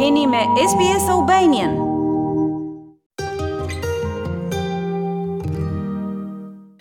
Jeni me SBS Albanian.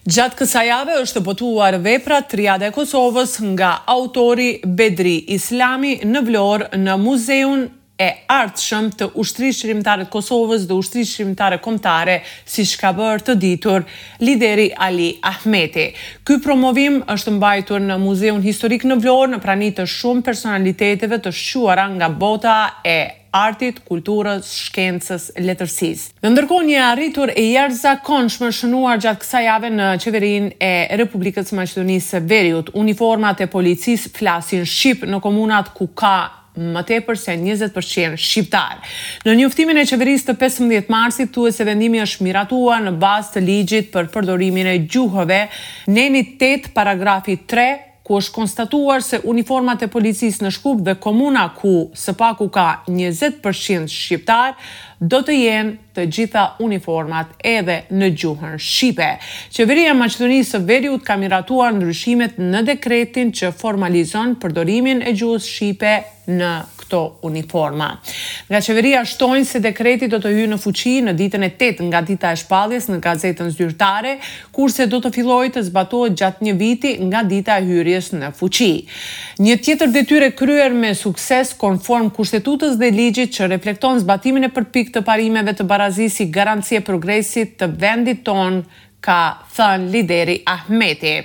Gjatë kësaj jave është botuar vepra Triada e Kosovës nga autori Bedri Islami në Vlorë në Muzeun e ardhshëm të Ushtrisë Çlirimtare të Kosovës dhe Ushtrisë Çlirimtare Kombëtare, siç ka bërë të ditur lideri Ali Ahmeti. Ky promovim është mbajtur në Muzeun Historik në Vlorë në prani të shumë personaliteteve të shquara nga bota e artit, kulturës, shkencës, letërsisë. E ndërkohë një e arritur e jashtëzakonshme shënuar gjatë kësaj jave në Qeverinë e Republikës së Maqedonisë së Veriut, uniformat e policisë flasin shqip në komunat ku ka më tepër se njëzet për qind shqiptarë. Në njoftimin e Qeverisë të pesëmbëdhjetë marsit thuhet se vendimi është miratuar në bazë të Ligjit për Përdorimin e Gjuhëve, neni tetë paragrafi tre, ku është konstatuar se uniformat e policisë në Shkup dhe komuna ku së paku ka njëzet për qind shqiptarë do të jenë të gjitha uniformat edhe në gjuhën shqipe. Qeveria e Maqedonisë së Veriut ka miratuar ndryshimet në dekretin që formalizon përdorimin e gjuhës shqipe në këto uniforma. Nga qeveria shtojnë se dekreti do të hyjë në fuqi në ditën e tetë nga dita e shpalljes në gazetën zyrtare, kurse do të fillojë të zbatohet gjatë një viti nga dita e hyrjes në fuqi. Një tjetër detyrë e kryer me sukses, konform Kushtetutës dhe ligjit që reflekton zbatimin e përpiktë të parimeve të barazisë si garanci e progresit të vendit tonë, ka thënë lideri Ahmeti.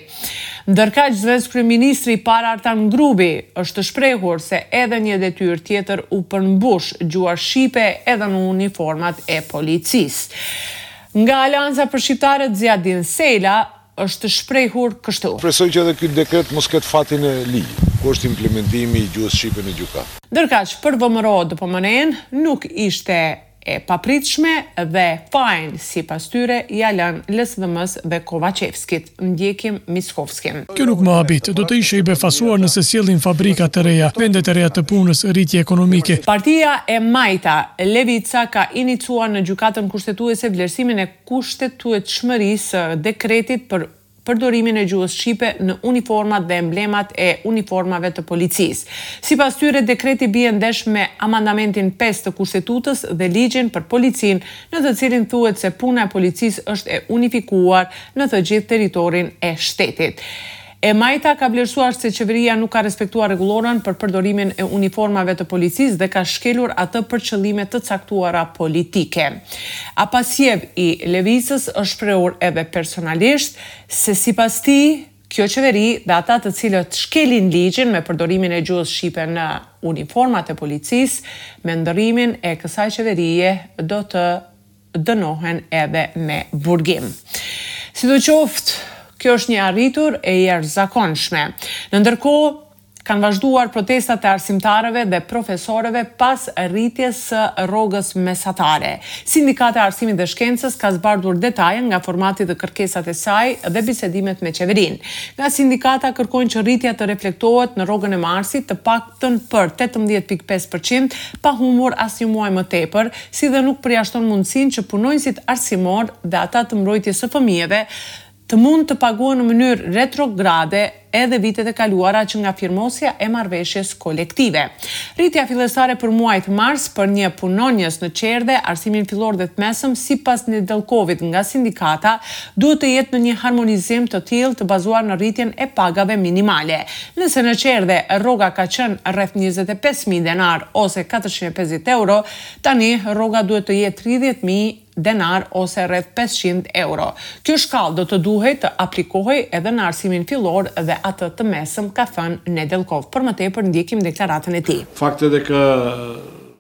Ndërkaq, zëvendëskryeministri i parë Artan Grubi, është shprehur se edhe një detyrë tjetër u përmbush, gjuha shqipe edhe në uniformat e policisë. Nga Aleanca për Shqiptarët Ziadin Sela është shprehur kështu. Shpresoj që edhe ky dekret mos ketë fatin e ligjit, ku është implementimi i gjuhës shqipe në gjykatë. Ndërkaq për VMRO DPMNE-në nuk ishte e papritshme dhe fajin sipas tyre ia lënë LSDM-së dhe Kovaçevskit. ndjekim Mickovskin. Kjo nuk më habit. Do të ishe i befasuar nëse sjellin fabrika të reja, vende të reja të punës, rritje ekonomike. Partia e Majta, Levica ka iniciuar në Gjykatën Kushtetuese vlerësimin e kushtetuetshmërisë së dekretit për përdorimin e gjuhës shqipe në uniformat dhe emblemat e uniformave të policisë. Sipas tyre, dekreti bie ndesh me amandamentin pesë të Kushtetutës dhe ligjin për policinë, në të cilin thuhet se puna e policisë është e unifikuar në të gjithë territorin e shtetit. E majta ka vlerësuar se qeveria nuk ka respektuar rregulloren për përdorimin e uniformave të policisë dhe ka shkelur atë për qëllime të caktuara politike. Apasjev i Levicës është shprehur edhe personalisht se sipas tij, Kjo qeveri dhe ata të cilët shkelin ligjin me përdorimin e gjuhës shqipe në uniformat e policisë, me ndërrimin e kësaj qeverie do të dënohen edhe me burgim. Sidoqoftë, kjo është një e arritur e jashtëzakonshme. Në ndërkohë, Kanë vazhduar protestat e arsimtarëve dhe profesorëve pas rritjes së rrogës mesatare. Sindikata e Arsimit dhe Shkencës ka zbardhur detaje nga formati dhe kërkesat e saj dhe bisedimet me qeverinë. Nga sindikata kërkojnë që rritja të reflektohet në rrogën e marsit të paktën për tetëmbëdhjetë pikë pesë për qind pa humbur asnjë muaj më tepër, si dhe nuk përjashton mundësinë që punonjësit arsimorë dhe ata të mbrojtjes së fëmijëve, të mund të paguhen në mënyrë retrograde edhe vitet e kaluara që nga firmosja e marrëveshjes kolektive. Rritja fillesare për muajin mars për një punonjës në çerdhe, arsimin fillor dhe të mesëm, sipas Nedelkovit nga sindikata, duhet të jetë në një harmonizim të tillë të bazuar në rritjen e pagave minimale. Nëse në çerdhe rroga ka qenë rreth njëzet e pesë mijë denarë ose katërqind e pesëdhjetë euro, tani rroga duhet të jetë tridhjetë mijë denarë ose rreth pesëqind euro. Kjo shkallë do të duhej të aplikohej edhe në arsimin fillor dhe atë të mesëm, ka thënë Nedelkov. Për më tepër, ndjekim deklaratën e tij. Fakt edhe kë.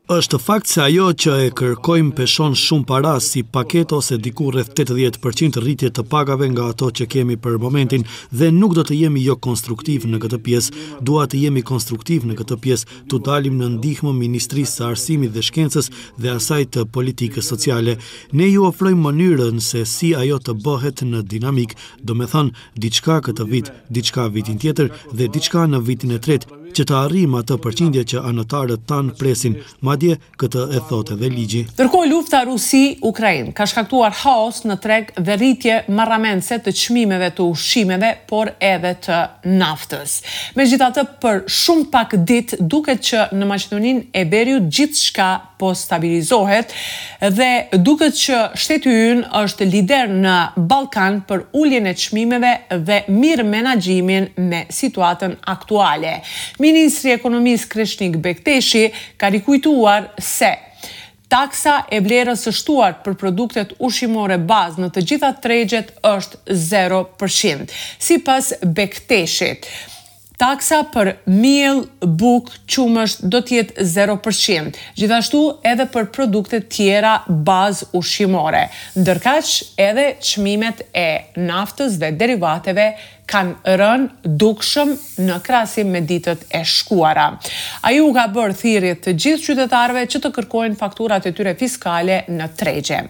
Është fakt se ajo që e kërkojmë peshon shumë para si paketë ose diku rreth tetëdhjetë për qind rritje të pagave nga ato që kemi për momentin dhe nuk do të jemi jokonstruktivë në këtë pjesë. Dua të jemi konstruktivë në këtë pjesë, t'u dalim në ndihmë Ministrisë së Arsimit dhe Shkencës dhe asaj të Politikës Sociale. Ne ju ofrojmë mënyrën se si ajo të bëhet në dinamikë, domethënë diçka këtë vit, diçka vitin tjetër dhe diçka në vitin e tretë, që të arrijmë atë përqindje që anëtarët tanë presin, madje Këtë e thotë edhe ligji. Ndërkohë lufta Rusi-Ukrainë ka shkaktuar kaos në treg dhe rritje marramendëse të çmimeve të ushqimeve, por edhe të naftës. Megjithatë, për shumë pak ditë duket që në Maqedoninë e Veriut gjithçka po stabilizohet dhe duket që shteti ynë është lider në Ballkan për uljen e çmimeve dhe mirëmenaxhimin me situatën aktuale. Ministri i Ekonomisë Kreshnik Bekteshi ka rikujtuar se taksa e vlerës së shtuar për produktet ushqimore bazë në të gjitha tregjet është zero për qind. Sipas Bekteshit, taksa për miell, bukë, qumësht do të jetë zero për qind, gjithashtu edhe për produktet tjera bazë ushqimore, ndërkaq edhe çmimet e naftës dhe derivateve kanë rënë dukshëm në krahasim me ditët e shkuara. Ai u ka bërë thirrje të gjithë qytetarëve që të kërkojnë fakturat e tyre fiskale në tregje.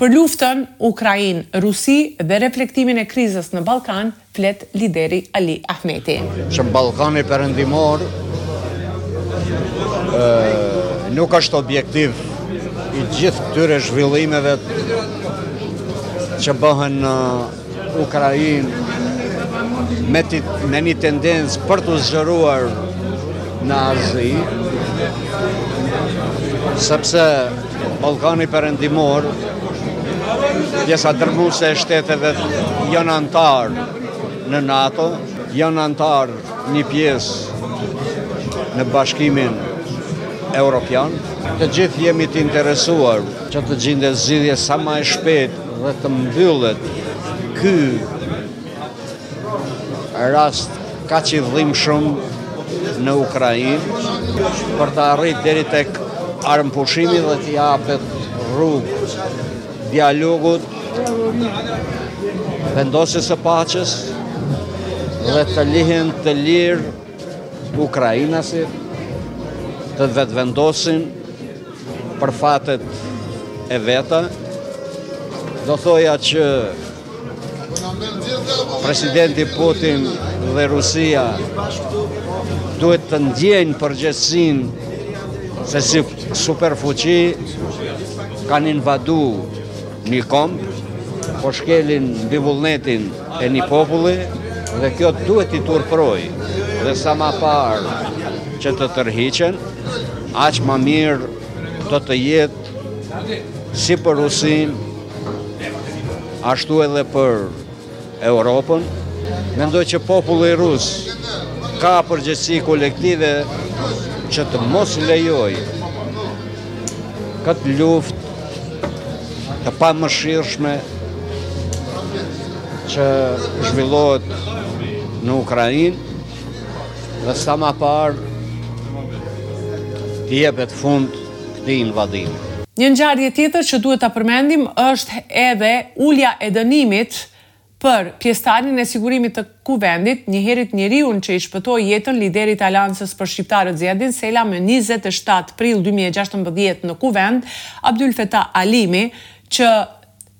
Për luftën Ukrainë, Rusi dhe reflektimin e krizës në Ballkan, flet lideri Ali Ahmeti. Se Ballkani Perëndimor nuk është objektiv i gjithë këtyre zhvillimeve që bëhen në Ukrainë me, me një tendencë për t'u zgjeruar në Azi, sepse Ballkani Perëndimor, pjesa dërrmuese e shteteve janë anëtarë në NATO, janë anëtarë një pjesë në Bashkimin Europian, të gjithë jemi të interesuar që të gjindet zgjidhje sa ma e shpejtë Dhe të mbyllet ky rast kaq i dhimshëm në Ukrainë për të arrit deri te armëpushimi dhe të japet rrugë dialogut vendosjes së paqes dhe të lihen të lirë ukrainasit të vetëvendosin Për fatet e veta, do thoja që presidenti Putin dhe Rusia duhet të ndjejnë përgjegjësinë se si superfuqi kanë invadu një komb, po shkelin mbi vullnetin e një populli dhe kjo duhet t'i turpërojë dhe sa ma parë që të tërhiqen, aq ma mirë do të jetë si për Rusinë, ashtu edhe për Europën. Mendoj që populli rus ka përgjegjësi kolektive që të mos lejojë këtë luftë të pamëshirshme që zhvillohet në Ukrainë dhe sa ma parë t'i jepet fund këtij invadimi. Një ngjarje tjetër që duhet ta përmendim është edhe ulja e dënimit Për pjesëtarin e sigurimit të Kuvendit, njëherit njeriun që i shpëtoi jetën liderit të Aleancës për Shqiptarët Ziadin Sela më njëzet e shtatë prill dy mijë e gjashtëmbëdhjetë në Kuvend, Abdylfetah Alimi, që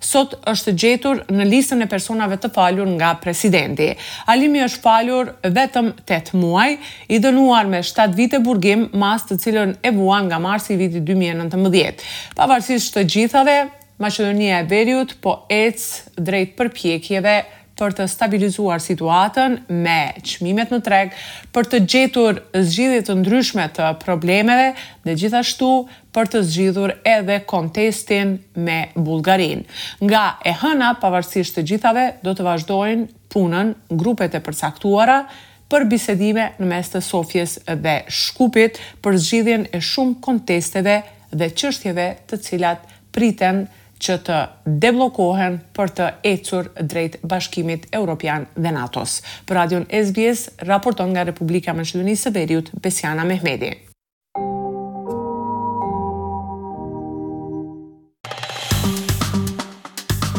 sot është gjetur në listën e personave të falur nga presidenti. Alimi është falur vetëm tetë muaj, i dënuar me shtatë vite burgim, masë të cilën e vuan nga marsi i vitit dy mijë e nëntëmbëdhjetë. Pavarësisht të gjithave, Maqedonia e Veriut po ecë drejt përpjekjeve për të stabilizuar situatën me çmimet në treg, për të gjetur zgjidhje të ndryshme të problemeve dhe gjithashtu për të zgjidhur edhe kontestin me Bullgarinë. Nga e hëna, pavarësisht të gjithave, do të vazhdojnë punën grupet e përcaktuara për bisedime në mes të Sofjes dhe Shkupit për zgjidhjen e shumë kontesteve dhe çështjeve të cilat priten që të debllokohen për të ecur drejt Bashkimit Europian dhe NATO-s. Për Radion SBS raporton nga Republika e Maqedonisë së Veriut, Besiana Mehmeti.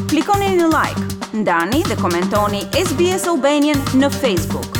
Klikoni në like, ndani dhe komentoni SBS Albanian në Facebook.